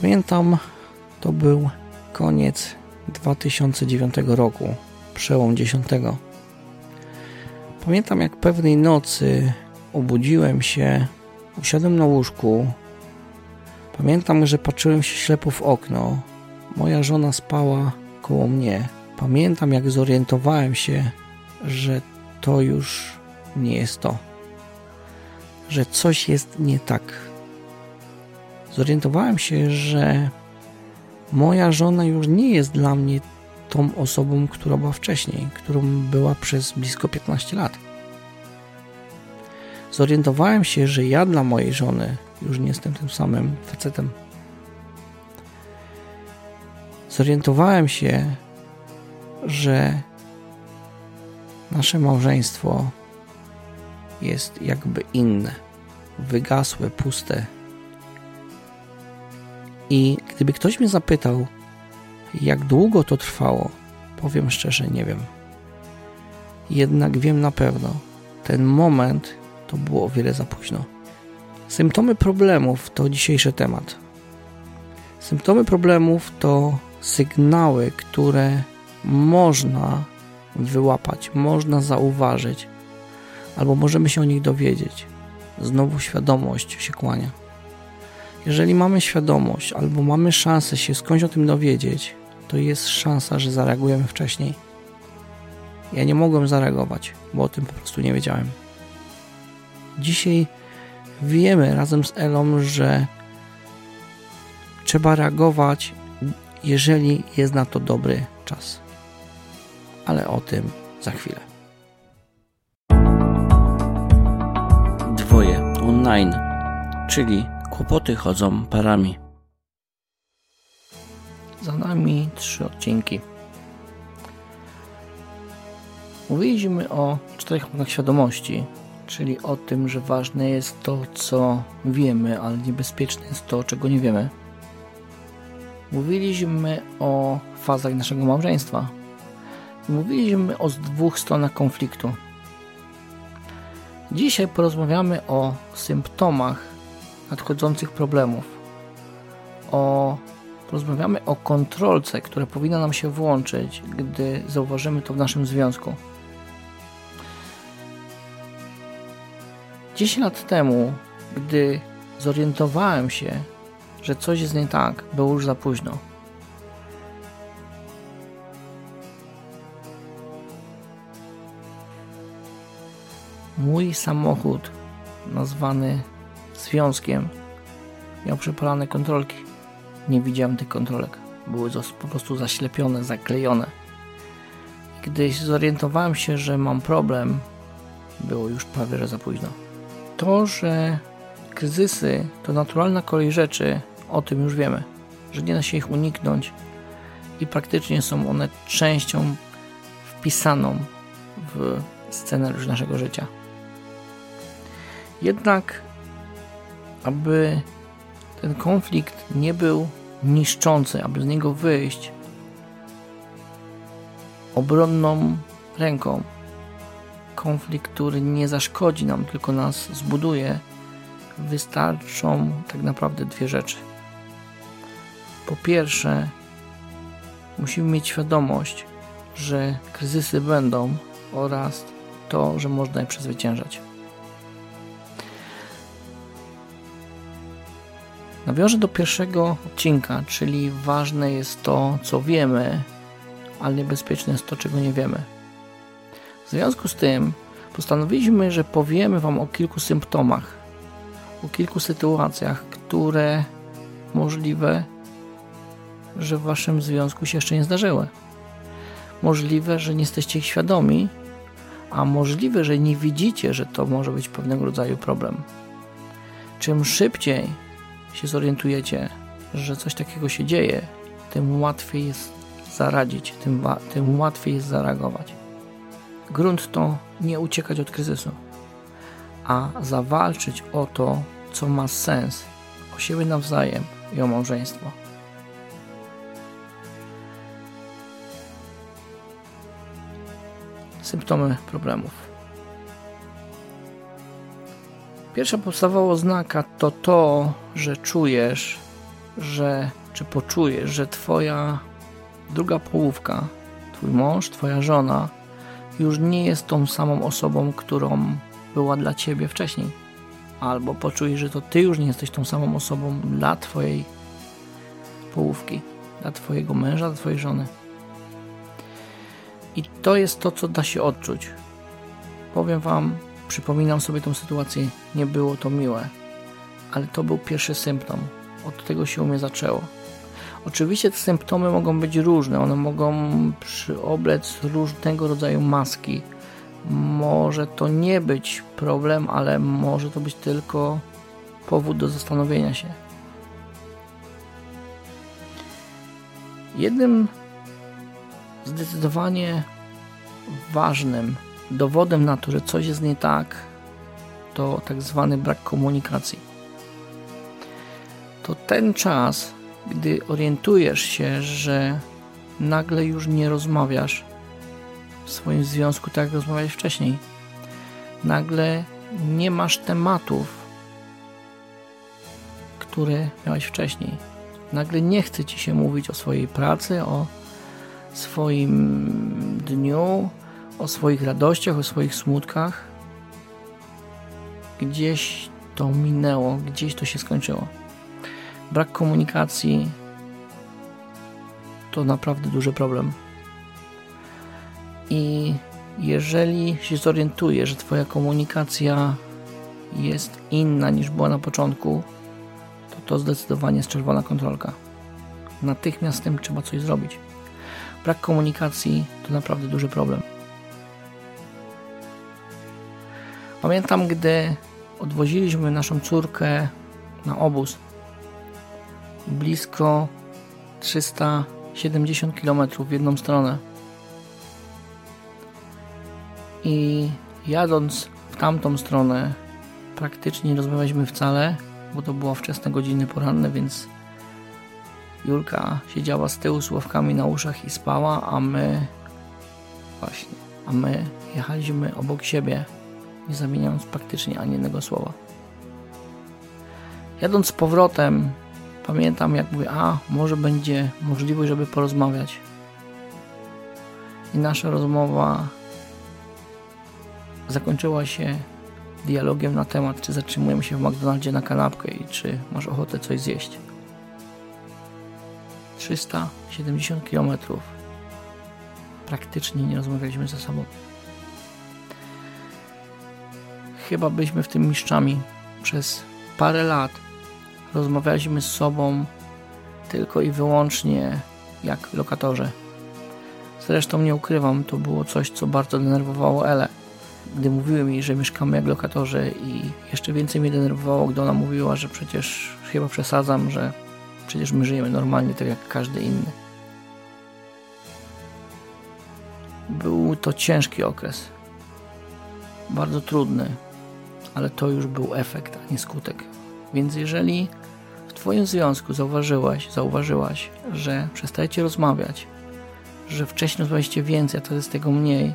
Pamiętam, to był koniec 2009 roku, przełom 10. Pamiętam, jak pewnej nocy obudziłem się, usiadłem na łóżku. Pamiętam, że patrzyłem się ślepo w okno. Moja żona spała koło mnie. Pamiętam, jak zorientowałem się, że to już nie jest to. Że coś jest nie tak. Zorientowałem się, że moja żona już nie jest dla mnie tą osobą, która była wcześniej, którą była przez blisko 15 lat. Zorientowałem się, że ja dla mojej żony już nie jestem tym samym facetem. Zorientowałem się, że nasze małżeństwo jest jakby inne, wygasłe, puste. I gdyby ktoś mnie zapytał, jak długo to trwało, powiem szczerze, nie wiem. Jednak wiem na pewno, ten moment to było o wiele za późno. Symptomy problemów to dzisiejszy temat. Symptomy problemów to sygnały, które można wyłapać, można zauważyć, albo możemy się o nich dowiedzieć. Znowu świadomość się kłania. Jeżeli mamy świadomość, albo mamy szansę się skądś o tym dowiedzieć, to jest szansa, że zareagujemy wcześniej. Ja nie mogłem zareagować, bo o tym po prostu nie wiedziałem. Dzisiaj wiemy razem z Elą, że trzeba reagować, jeżeli jest na to dobry czas. Ale o tym za chwilę. Dwoje online, czyli kłopoty chodzą parami. Za nami trzy odcinki. Mówiliśmy o czterech punktach świadomości, czyli o tym, że ważne jest to, co wiemy, ale niebezpieczne jest to, czego nie wiemy. Mówiliśmy o fazach naszego małżeństwa. Mówiliśmy o dwóch stronach konfliktu. Dzisiaj porozmawiamy o symptomach nadchodzących problemów. O, porozmawiamy o kontrolce, która powinna nam się włączyć, gdy zauważymy to w naszym związku. 10 lat temu, gdy zorientowałem się, że coś jest nie tak, było już za późno. Mój samochód, nazwany związkiem, miał przepalane kontrolki. Nie widziałem tych kontrolek. Były po prostu zaślepione, zaklejone. Gdy zorientowałem się, że mam problem, było już prawie za późno. To, że kryzysy to naturalna kolej rzeczy, o tym już wiemy, że nie da się ich uniknąć i praktycznie są one częścią wpisaną w scenariusz naszego życia. Jednak, aby ten konflikt nie był niszczący, aby z niego wyjść obronną ręką, konflikt, który nie zaszkodzi nam, tylko nas zbuduje, wystarczą tak naprawdę dwie rzeczy. Po pierwsze, musimy mieć świadomość, że kryzysy będą oraz to, że można je przezwyciężać. Nawiążę do pierwszego odcinka, czyli ważne jest to, co wiemy, ale niebezpieczne jest to, czego nie wiemy. W związku z tym postanowiliśmy, że powiemy Wam o kilku symptomach, o kilku sytuacjach, które możliwe, że w Waszym związku się jeszcze nie zdarzyły. Możliwe, że nie jesteście ich świadomi, a możliwe, że nie widzicie, że to może być pewnego rodzaju problem. Czym szybciej się zorientujecie, że coś takiego się dzieje, tym łatwiej jest zaradzić, tym, tym łatwiej jest zareagować. Grunt to nie uciekać od kryzysu, a zawalczyć o to, co ma sens, o siebie nawzajem i o małżeństwo. Symptomy problemów. Pierwsza podstawowa oznaka to to, że czujesz, że czy poczujesz, że twoja druga połówka, twój mąż, twoja żona już nie jest tą samą osobą, którą była dla ciebie wcześniej. Albo poczujesz, że to ty już nie jesteś tą samą osobą dla twojej połówki, dla twojego męża, dla twojej żony. I to jest to, co da się odczuć. Powiem wam, przypominam sobie tą sytuację, nie było to miłe, ale to był pierwszy symptom. Od tego się u mnie zaczęło. Oczywiście te symptomy mogą być różne, one mogą przyoblec różnego rodzaju maski. Może to nie być problem, ale może to być tylko powód do zastanowienia się. Jednym zdecydowanie ważnym dowodem na to, że coś jest nie tak, to tak zwany brak komunikacji. To ten czas, gdy orientujesz się, że nagle już nie rozmawiasz w swoim związku tak jak rozmawiałeś wcześniej. Nagle nie masz tematów, które miałeś wcześniej. Nagle nie chce ci się mówić o swojej pracy, o swoim dniu, o swoich radościach, o swoich smutkach. Gdzieś to minęło, gdzieś to się skończyło. Brak komunikacji to naprawdę duży problem. I jeżeli się zorientujesz, że Twoja komunikacja jest inna niż była na początku, to to zdecydowanie jest czerwona kontrolka. Natychmiast z tym trzeba coś zrobić. Brak komunikacji to naprawdę duży problem. Pamiętam, gdy odwoziliśmy naszą córkę na obóz blisko 370 km w jedną stronę. I jadąc w tamtą stronę, praktycznie nie rozmawialiśmy wcale, bo to było wczesne godziny poranne, więc Julka siedziała z tyłu słowkami na uszach i spała, a my właśnie, a my jechaliśmy obok siebie, nie zamieniając praktycznie ani jednego słowa. Jadąc z powrotem, pamiętam jak mówię, a może będzie możliwość, żeby porozmawiać. I nasza rozmowa zakończyła się dialogiem na temat, czy zatrzymujemy się w McDonaldzie na kanapkę i czy masz ochotę coś zjeść. 370 km praktycznie nie rozmawialiśmy ze sobą. Chyba byliśmy w tym mistrzami. Przez parę lat rozmawialiśmy z sobą tylko i wyłącznie jak lokatorzy. Zresztą nie ukrywam, to było coś, co bardzo denerwowało Ele gdy mówiły mi, że mieszkamy jak lokatorzy i jeszcze więcej mnie denerwowało, gdy ona mówiła, że przecież chyba przesadzam, że przecież my żyjemy normalnie tak jak każdy inny. Był to ciężki okres. Bardzo trudny, ale to już był efekt, a nie skutek. Więc jeżeli w Twoim związku zauważyłaś, zauważyłaś, że przestajecie rozmawiać, że wcześniej rozmawialiście więcej, a teraz jest tego mniej,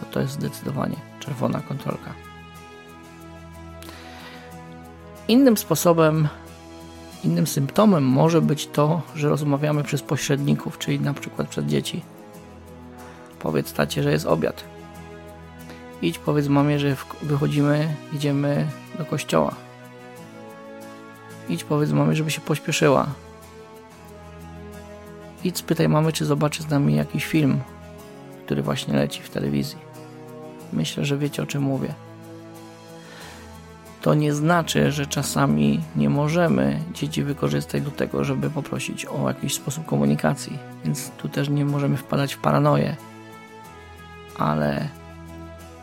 to to jest zdecydowanie czerwona kontrolka. Innym sposobem, innym symptomem może być to, że rozmawiamy przez pośredników, czyli na przykład przez dzieci. Powiedz tacie, że jest obiad. Idź powiedz mamie, że wychodzimy, idziemy do kościoła. Idź powiedz mamie, żeby się pośpieszyła. Idź spytaj mamy, czy zobaczy z nami jakiś film, który właśnie leci w telewizji. Myślę, że wiecie o czym mówię. To nie znaczy, że czasami nie możemy dzieci wykorzystać do tego, żeby poprosić o jakiś sposób komunikacji, więc tu też nie możemy wpadać w paranoję. Ale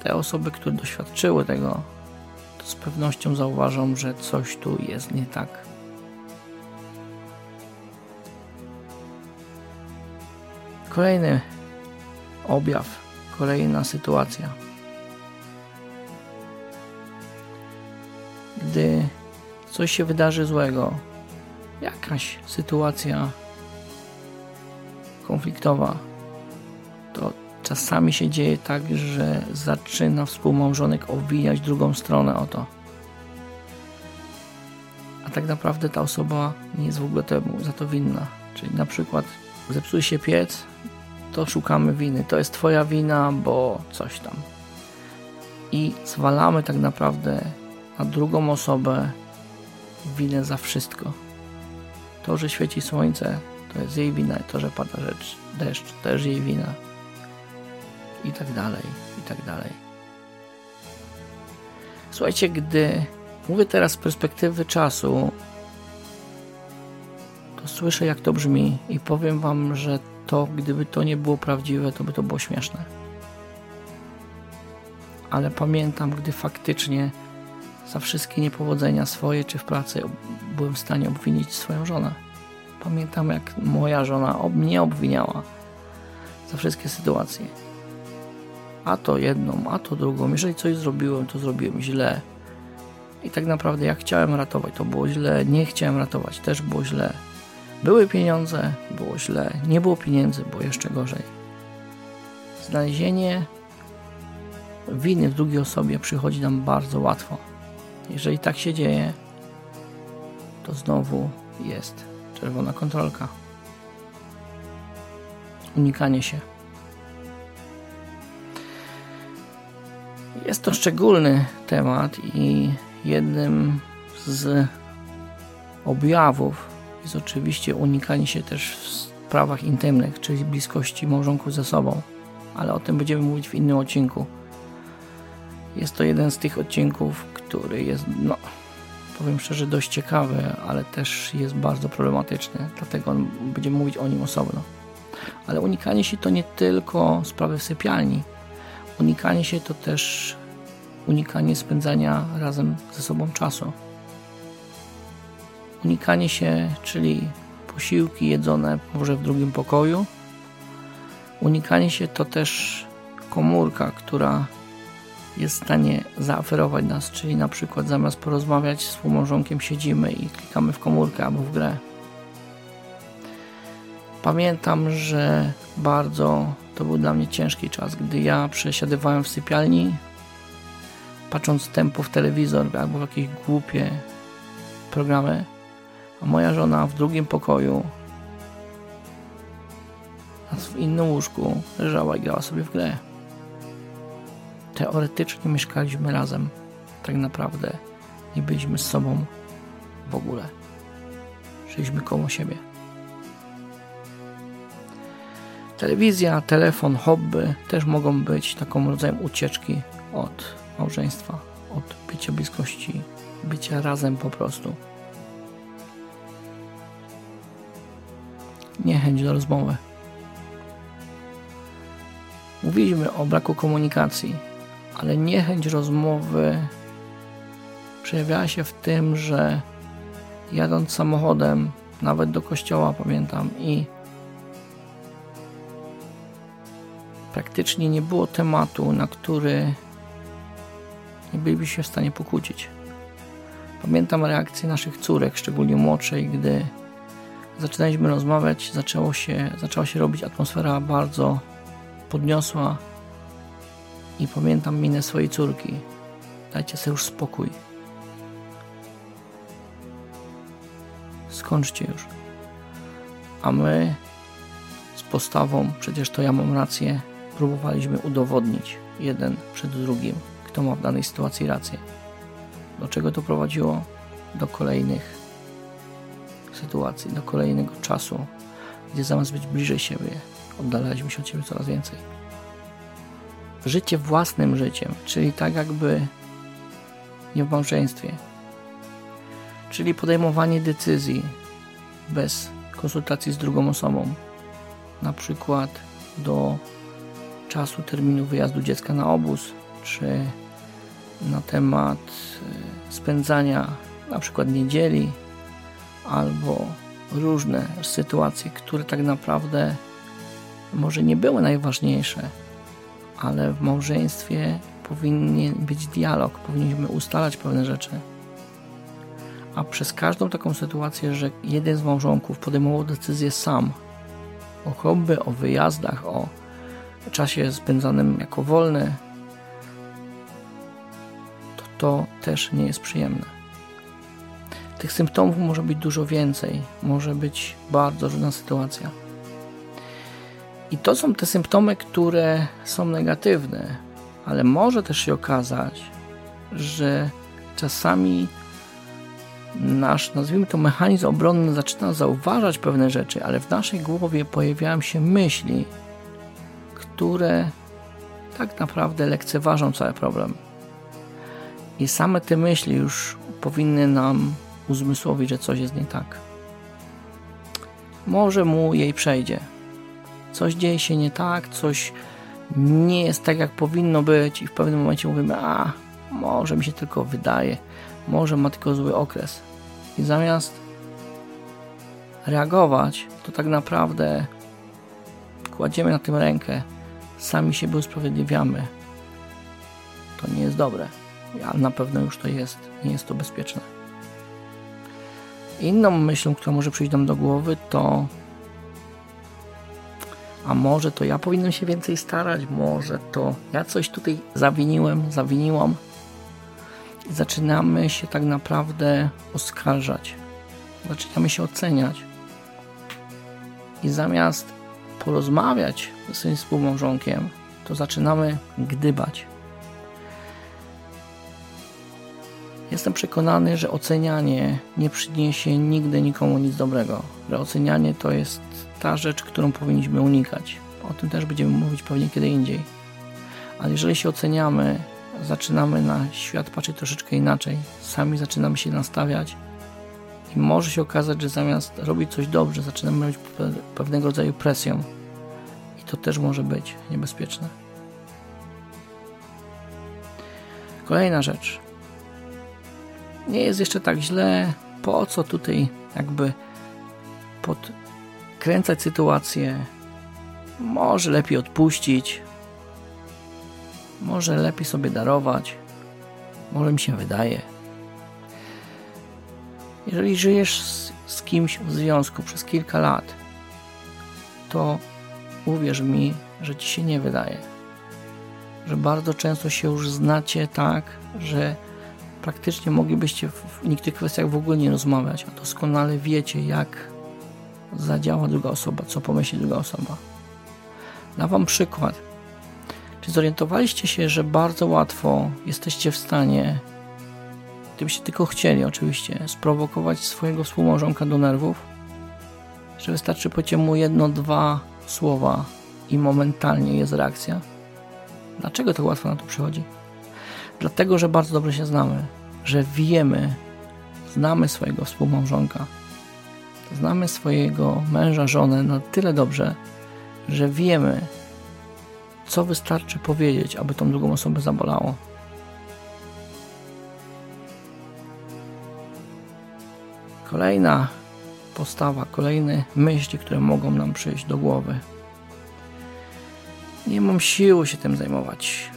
te osoby, które doświadczyły tego, to z pewnością zauważą, że coś tu jest nie tak. Kolejny objaw, kolejna sytuacja. Gdy coś się wydarzy złego, jakaś sytuacja konfliktowa, to czasami się dzieje tak, że zaczyna współmałżonek owijać drugą stronę o to. A tak naprawdę ta osoba nie jest w ogóle temu za to winna. Czyli na przykład zepsuje się piec, to szukamy winy. To jest twoja wina, bo coś tam. I zwalamy tak naprawdę na drugą osobę winę za wszystko. To, że świeci słońce, to jest jej wina. To, że pada rzecz, deszcz, też jej wina. I tak dalej, i tak dalej. Słuchajcie, gdy mówię teraz z perspektywy czasu, to słyszę, jak to brzmi, i powiem Wam, że to, gdyby to nie było prawdziwe, to by to było śmieszne. Ale pamiętam, gdy faktycznie za wszystkie niepowodzenia swoje czy w pracy byłem w stanie obwinić swoją żonę. Pamiętam, jak moja żona mnie obwiniała za wszystkie sytuacje. A to jedną, a to drugą. Jeżeli coś zrobiłem, to zrobiłem źle. I tak naprawdę, jak chciałem ratować, to było źle. Nie chciałem ratować, też było źle. Były pieniądze, było źle. Nie było pieniędzy, było jeszcze gorzej. Znalezienie winy w drugiej osobie przychodzi nam bardzo łatwo. Jeżeli tak się dzieje, to znowu jest czerwona kontrolka. Unikanie się. Jest to szczególny temat i jednym z objawów jest oczywiście unikanie się też w sprawach intymnych, czyli bliskości małżonków ze sobą, ale o tym będziemy mówić w innym odcinku. Jest to jeden z tych odcinków, który jest, no, powiem szczerze, dość ciekawy, ale też jest bardzo problematyczny, dlatego będziemy mówić o nim osobno. Ale unikanie się to nie tylko sprawy w sypialni. Unikanie się to też unikanie spędzania razem ze sobą czasu. Unikanie się, czyli posiłki jedzone może w drugim pokoju. Unikanie się to też komórka, która jest w stanie zaoferować nas, czyli na przykład zamiast porozmawiać z współmałżonkiem siedzimy i klikamy w komórkę albo w grę. Pamiętam, że bardzo to był dla mnie ciężki czas, gdy ja przesiadywałem w sypialni, patrząc tempo w telewizor albo w jakieś głupie programy, a moja żona w drugim pokoju w innym łóżku leżała i grała sobie w grę. Teoretycznie mieszkaliśmy razem. Tak naprawdę nie byliśmy z sobą w ogóle. Żyliśmy koło siebie. Telewizja, telefon, hobby też mogą być taką rodzajem ucieczki od małżeństwa, od bycia bliskości, bycia razem po prostu. Niechęć do rozmowy. Mówiliśmy o braku komunikacji, ale niechęć rozmowy przejawiała się w tym, że jadąc samochodem, nawet do kościoła pamiętam, i praktycznie nie było tematu, na który nie bylibyśmy w stanie pokłócić. Pamiętam reakcję naszych córek, szczególnie młodszej, gdy zaczynaliśmy rozmawiać, zaczęło się, zaczęła się robić atmosfera bardzo podniosła i pamiętam minę swojej córki. Dajcie sobie już spokój. Skończcie już. A my z postawą, przecież to ja mam rację, próbowaliśmy udowodnić jeden przed drugim, kto ma w danej sytuacji rację. Do czego to prowadziło? Do kolejnych sytuacji, do kolejnego czasu, gdzie zamiast być bliżej siebie, oddalaliśmy się od siebie coraz więcej. Życie własnym życiem, czyli tak jakby nie w małżeństwie, czyli podejmowanie decyzji bez konsultacji z drugą osobą, na przykład do czasu terminu wyjazdu dziecka na obóz, czy na temat e, spędzania na przykład niedzieli, albo różne sytuacje, które tak naprawdę może nie były najważniejsze, ale w małżeństwie powinien być dialog, powinniśmy ustalać pewne rzeczy. A przez każdą taką sytuację, że jeden z małżonków podejmował decyzję sam o hobby, o wyjazdach, o czasie spędzanym jako wolny, to to też nie jest przyjemne. Tych symptomów może być dużo więcej, może być bardzo różna sytuacja. I to są te symptomy, które są negatywne, ale może też się okazać, że czasami nasz, nazwijmy to, mechanizm obronny zaczyna zauważać pewne rzeczy, ale w naszej głowie pojawiają się myśli, które tak naprawdę lekceważą cały problem. I same te myśli już powinny nam uzmysłowić, że coś jest nie tak. Może mu jej przejdzie. Coś dzieje się nie tak, coś nie jest tak, jak powinno być, i w pewnym momencie mówimy: A, może mi się tylko wydaje, może ma tylko zły okres. I zamiast reagować, to tak naprawdę kładziemy na tym rękę, sami siebie usprawiedliwiamy. To nie jest dobre, ale na pewno już to jest, nie jest to bezpieczne. Inną myślą, która może przyjść nam do głowy, to a może to ja powinienem się więcej starać, może to ja coś tutaj zawiniłem, zawiniłam. I zaczynamy się tak naprawdę oskarżać, zaczynamy się oceniać. I zamiast porozmawiać ze swoim współmałżonkiem, to zaczynamy gdybać. Jestem przekonany, że ocenianie nie przyniesie nigdy nikomu nic dobrego. Że ocenianie to jest ta rzecz, którą powinniśmy unikać. O tym też będziemy mówić pewnie kiedy indziej. Ale jeżeli się oceniamy, zaczynamy na świat patrzeć troszeczkę inaczej, sami zaczynamy się nastawiać i może się okazać, że zamiast robić coś dobrze, zaczynamy robić pewnego rodzaju presję. I to też może być niebezpieczne. Kolejna rzecz. Nie jest jeszcze tak źle. Po co tutaj jakby podkręcać sytuację? Może lepiej odpuścić. Może lepiej sobie darować. Może mi się wydaje. Jeżeli żyjesz z, z kimś w związku przez kilka lat, to uwierz mi, że ci się nie wydaje. Że bardzo często się już znacie tak, że praktycznie moglibyście w niektórych kwestiach w ogóle nie rozmawiać, a doskonale wiecie, jak zadziała druga osoba, co pomyśli druga osoba. Dam Wam przykład. Czy zorientowaliście się, że bardzo łatwo jesteście w stanie gdybyście tylko chcieli oczywiście sprowokować swojego współmałżonka do nerwów, że wystarczy powiedzieć mu jedno, dwa słowa i momentalnie jest reakcja. Dlaczego tak łatwo na to przychodzi? Dlatego, że bardzo dobrze się znamy, że wiemy, znamy swojego współmałżonka, znamy swojego męża, żonę na tyle dobrze, że wiemy, co wystarczy powiedzieć, aby tą drugą osobę zabolało. Kolejna postawa, kolejne myśli, które mogą nam przyjść do głowy. Nie mam siły się tym zajmować.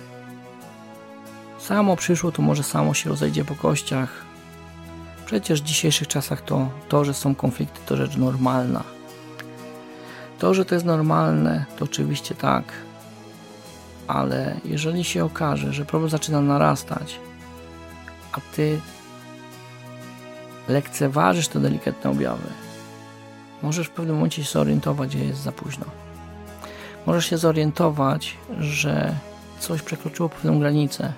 Samo przyszło, to może samo się rozejdzie po kościach. Przecież w dzisiejszych czasach to, to, że są konflikty, to rzecz normalna. To, że to jest normalne, to oczywiście tak. Ale jeżeli się okaże, że problem zaczyna narastać, a ty lekceważysz te delikatne objawy, możesz w pewnym momencie się zorientować, że jest za późno. Możesz się zorientować, że coś przekroczyło pewną granicę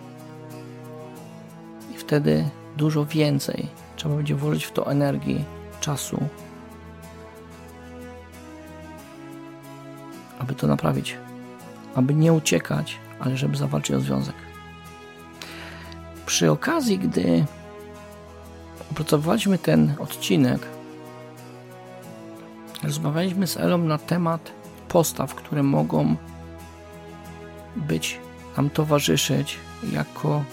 i wtedy dużo więcej trzeba będzie włożyć w to energii, czasu, aby to naprawić, aby nie uciekać, ale żeby zawalczyć o związek. Przy okazji, gdy opracowaliśmy ten odcinek, rozmawialiśmy z Elą na temat postaw, które mogą być nam towarzyszyć jako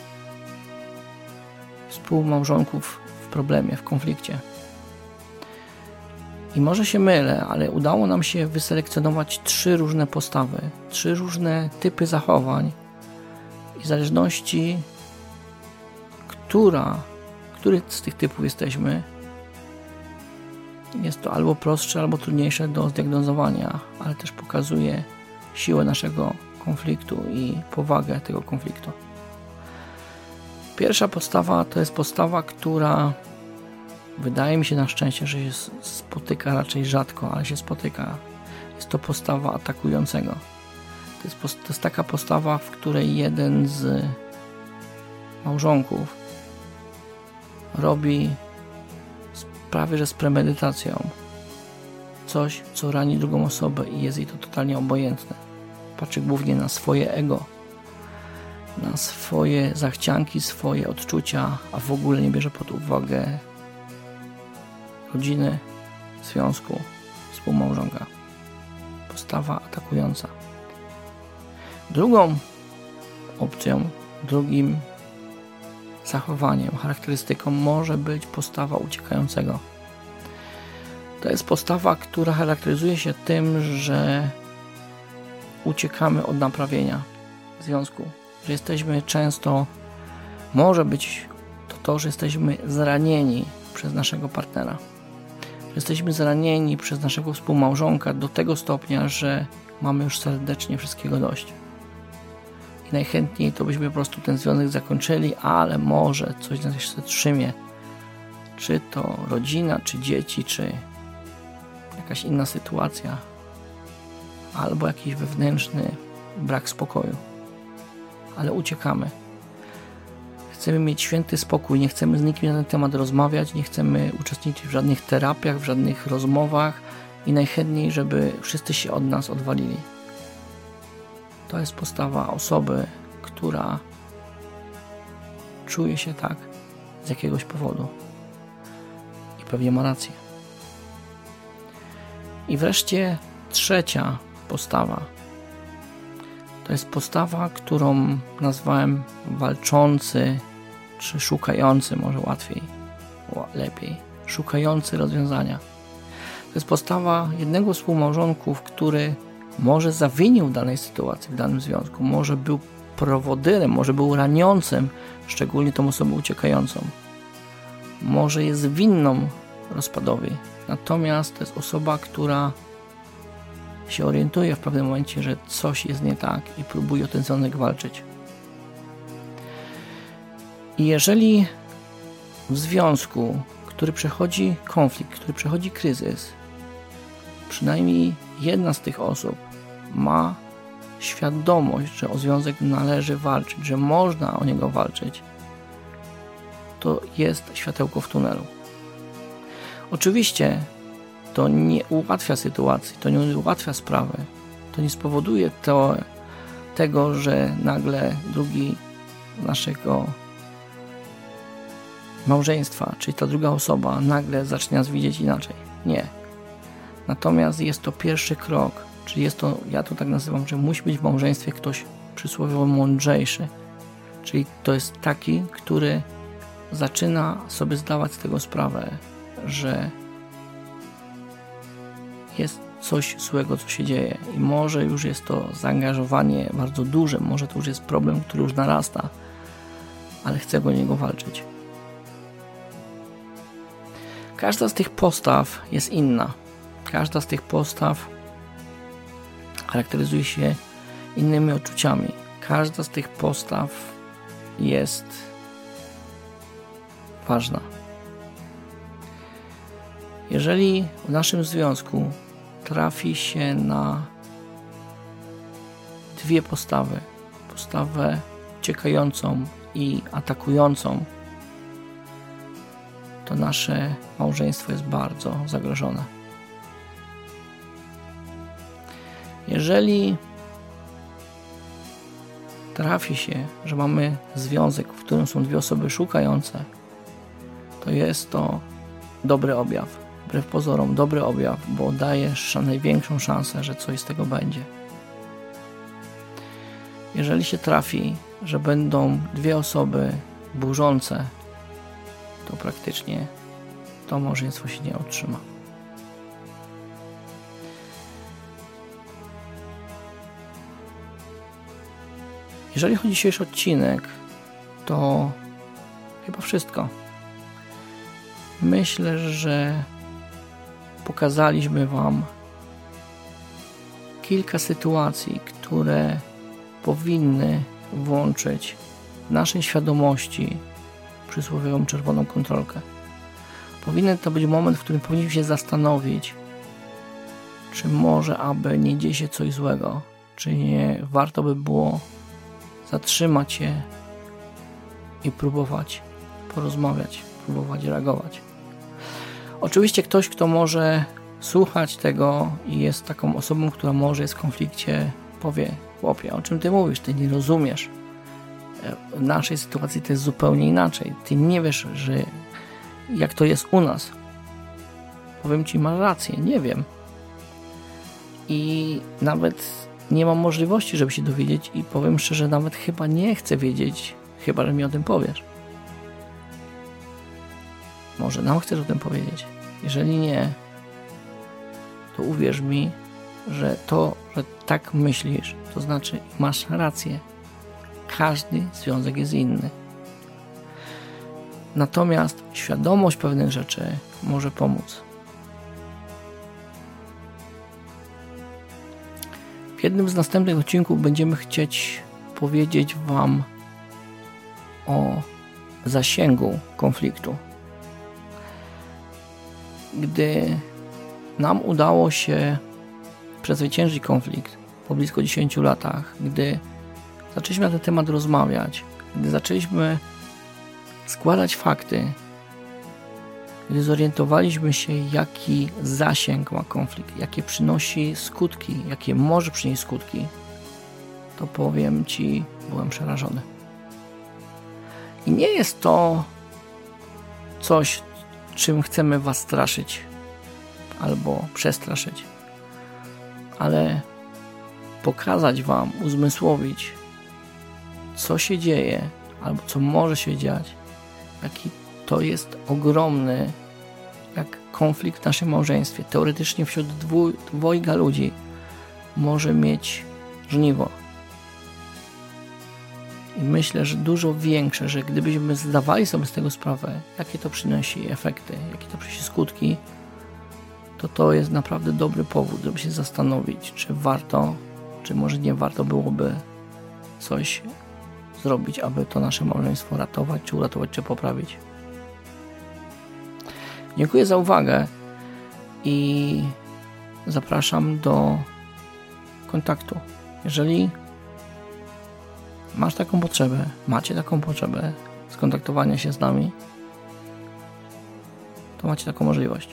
współmałżonków w problemie, w konflikcie. I może się mylę, ale udało nam się wyselekcjonować trzy różne postawy, trzy różne typy zachowań i w zależności, która który z tych typów jesteśmy, jest to albo prostsze, albo trudniejsze do zdiagnozowania, ale też pokazuje siłę naszego konfliktu i powagę tego konfliktu. Pierwsza podstawa to jest postawa, która wydaje mi się na szczęście, że się spotyka raczej rzadko, ale się spotyka. Jest to postawa atakującego. To jest, to jest taka postawa, w której jeden z małżonków robi prawie że z premedytacją coś, co rani drugą osobę i jest jej to totalnie obojętne. Patrzy głównie na swoje ego, na swoje zachcianki, swoje odczucia, a w ogóle nie bierze pod uwagę rodziny, związku, współmałżonka. Postawa atakująca. Drugą opcją, drugim zachowaniem, charakterystyką może być postawa uciekającego. To jest postawa, która charakteryzuje się tym, że uciekamy od naprawienia związku, że jesteśmy często, może być to to, że jesteśmy zranieni przez naszego partnera. Jesteśmy zranieni przez naszego współmałżonka do tego stopnia, że mamy już serdecznie wszystkiego dość. Najchętniej to byśmy po prostu ten związek zakończyli, ale może coś nas jeszcze trzymie. Czy to rodzina, czy dzieci, czy jakaś inna sytuacja, albo jakiś wewnętrzny brak spokoju. Ale uciekamy. Chcemy mieć święty spokój, nie chcemy z nikim na ten temat rozmawiać, nie chcemy uczestniczyć w żadnych terapiach, w żadnych rozmowach i najchętniej, żeby wszyscy się od nas odwalili. To jest postawa osoby, która czuje się tak z jakiegoś powodu. I pewnie ma rację. I wreszcie trzecia postawa. To jest postawa, którą nazwałem walczący, czy szukający, może łatwiej, lepiej, szukający rozwiązania. To jest postawa jednego z współmałżonków, który może zawinił danej sytuacji w danym związku, może był prowodyrem, może był raniącym, szczególnie tą osobę uciekającą. Może jest winną rozpadowi. Natomiast to jest osoba, która się orientuje w pewnym momencie, że coś jest nie tak i próbuje o ten związek walczyć. I jeżeli w związku, który przechodzi konflikt, który przechodzi kryzys, przynajmniej jedna z tych osób ma świadomość, że o związek należy walczyć, że można o niego walczyć, to jest światełko w tunelu. Oczywiście to nie ułatwia sytuacji, to nie ułatwia sprawy, to nie spowoduje to, tego, że nagle drugi naszego małżeństwa, czyli ta druga osoba nagle zacznie nas widzieć inaczej. Nie. Natomiast jest to pierwszy krok, czyli jest to, ja to tak nazywam, że musi być w małżeństwie ktoś przysłowiowo mądrzejszy. Czyli to jest taki, który zaczyna sobie zdawać z tego sprawę, że jest coś złego, co się dzieje i może już jest to zaangażowanie bardzo duże, może to już jest problem, który już narasta, ale chcę go niego walczyć. Każda z tych postaw jest inna. Każda z tych postaw charakteryzuje się innymi odczuciami. Każda z tych postaw jest ważna. Jeżeli w naszym związku trafi się na dwie postawy, postawę uciekającą i atakującą, to nasze małżeństwo jest bardzo zagrożone. Jeżeli trafi się, że mamy związek, w którym są dwie osoby szukające, to jest to dobry objaw wbrew pozorom dobry objaw, bo daje największą szansę, że coś z tego będzie. Jeżeli się trafi, że będą dwie osoby burzące, to praktycznie to małżeństwo się nie utrzyma. Jeżeli chodzi o dzisiejszy odcinek, to chyba wszystko. Myślę, że pokazaliśmy Wam kilka sytuacji, które powinny włączyć w naszej świadomości przysłowiową czerwoną kontrolkę. powinien to być moment, w którym powinniśmy się zastanowić, czy może aby nie dzieje się coś złego, czy nie warto by było zatrzymać się i próbować porozmawiać, próbować reagować. Oczywiście ktoś, kto może słuchać tego i jest taką osobą, która może jest w konflikcie, powie, chłopie, o czym ty mówisz, ty nie rozumiesz. W naszej sytuacji to jest zupełnie inaczej. Ty nie wiesz, że jak to jest u nas. Powiem ci, masz rację, nie wiem. I nawet nie mam możliwości, żeby się dowiedzieć i powiem szczerze, nawet chyba nie chcę wiedzieć, chyba, że mi o tym powiesz. Może nam chcesz o tym powiedzieć. Jeżeli nie, to uwierz mi, że to, że tak myślisz, to znaczy masz rację. Każdy związek jest inny. Natomiast świadomość pewnych rzeczy może pomóc. W jednym z następnych odcinków będziemy chcieć powiedzieć Wam o zasięgu konfliktu. Gdy nam udało się przezwyciężyć konflikt po blisko 10 latach, gdy zaczęliśmy na ten temat rozmawiać, gdy zaczęliśmy składać fakty, gdy zorientowaliśmy się, jaki zasięg ma konflikt, jakie przynosi skutki, jakie może przynieść skutki, to powiem Ci, byłem przerażony. I nie jest to coś, czym chcemy Was straszyć albo przestraszyć, ale pokazać Wam, uzmysłowić, co się dzieje albo co może się dziać, jaki to jest ogromny jak konflikt w naszym małżeństwie. Teoretycznie wśród dwojga ludzi może mieć żniwo. I myślę, że dużo większe, że gdybyśmy zdawali sobie z tego sprawę, jakie to przynosi efekty, jakie to przynosi skutki, to to jest naprawdę dobry powód, żeby się zastanowić, czy warto, czy może nie warto byłoby coś zrobić, aby to nasze małżeństwo ratować, czy uratować, czy poprawić. Dziękuję za uwagę i zapraszam do kontaktu. Jeżeli masz taką potrzebę, macie taką potrzebę skontaktowania się z nami, to macie taką możliwość.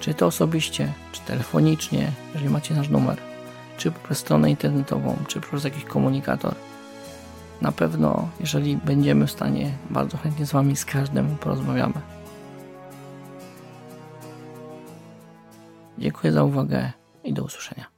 Czy to osobiście, czy telefonicznie, jeżeli macie nasz numer, czy poprzez stronę internetową, czy poprzez jakiś komunikator. Na pewno, jeżeli będziemy w stanie, bardzo chętnie z Wami z każdym porozmawiamy. Dziękuję za uwagę i do usłyszenia.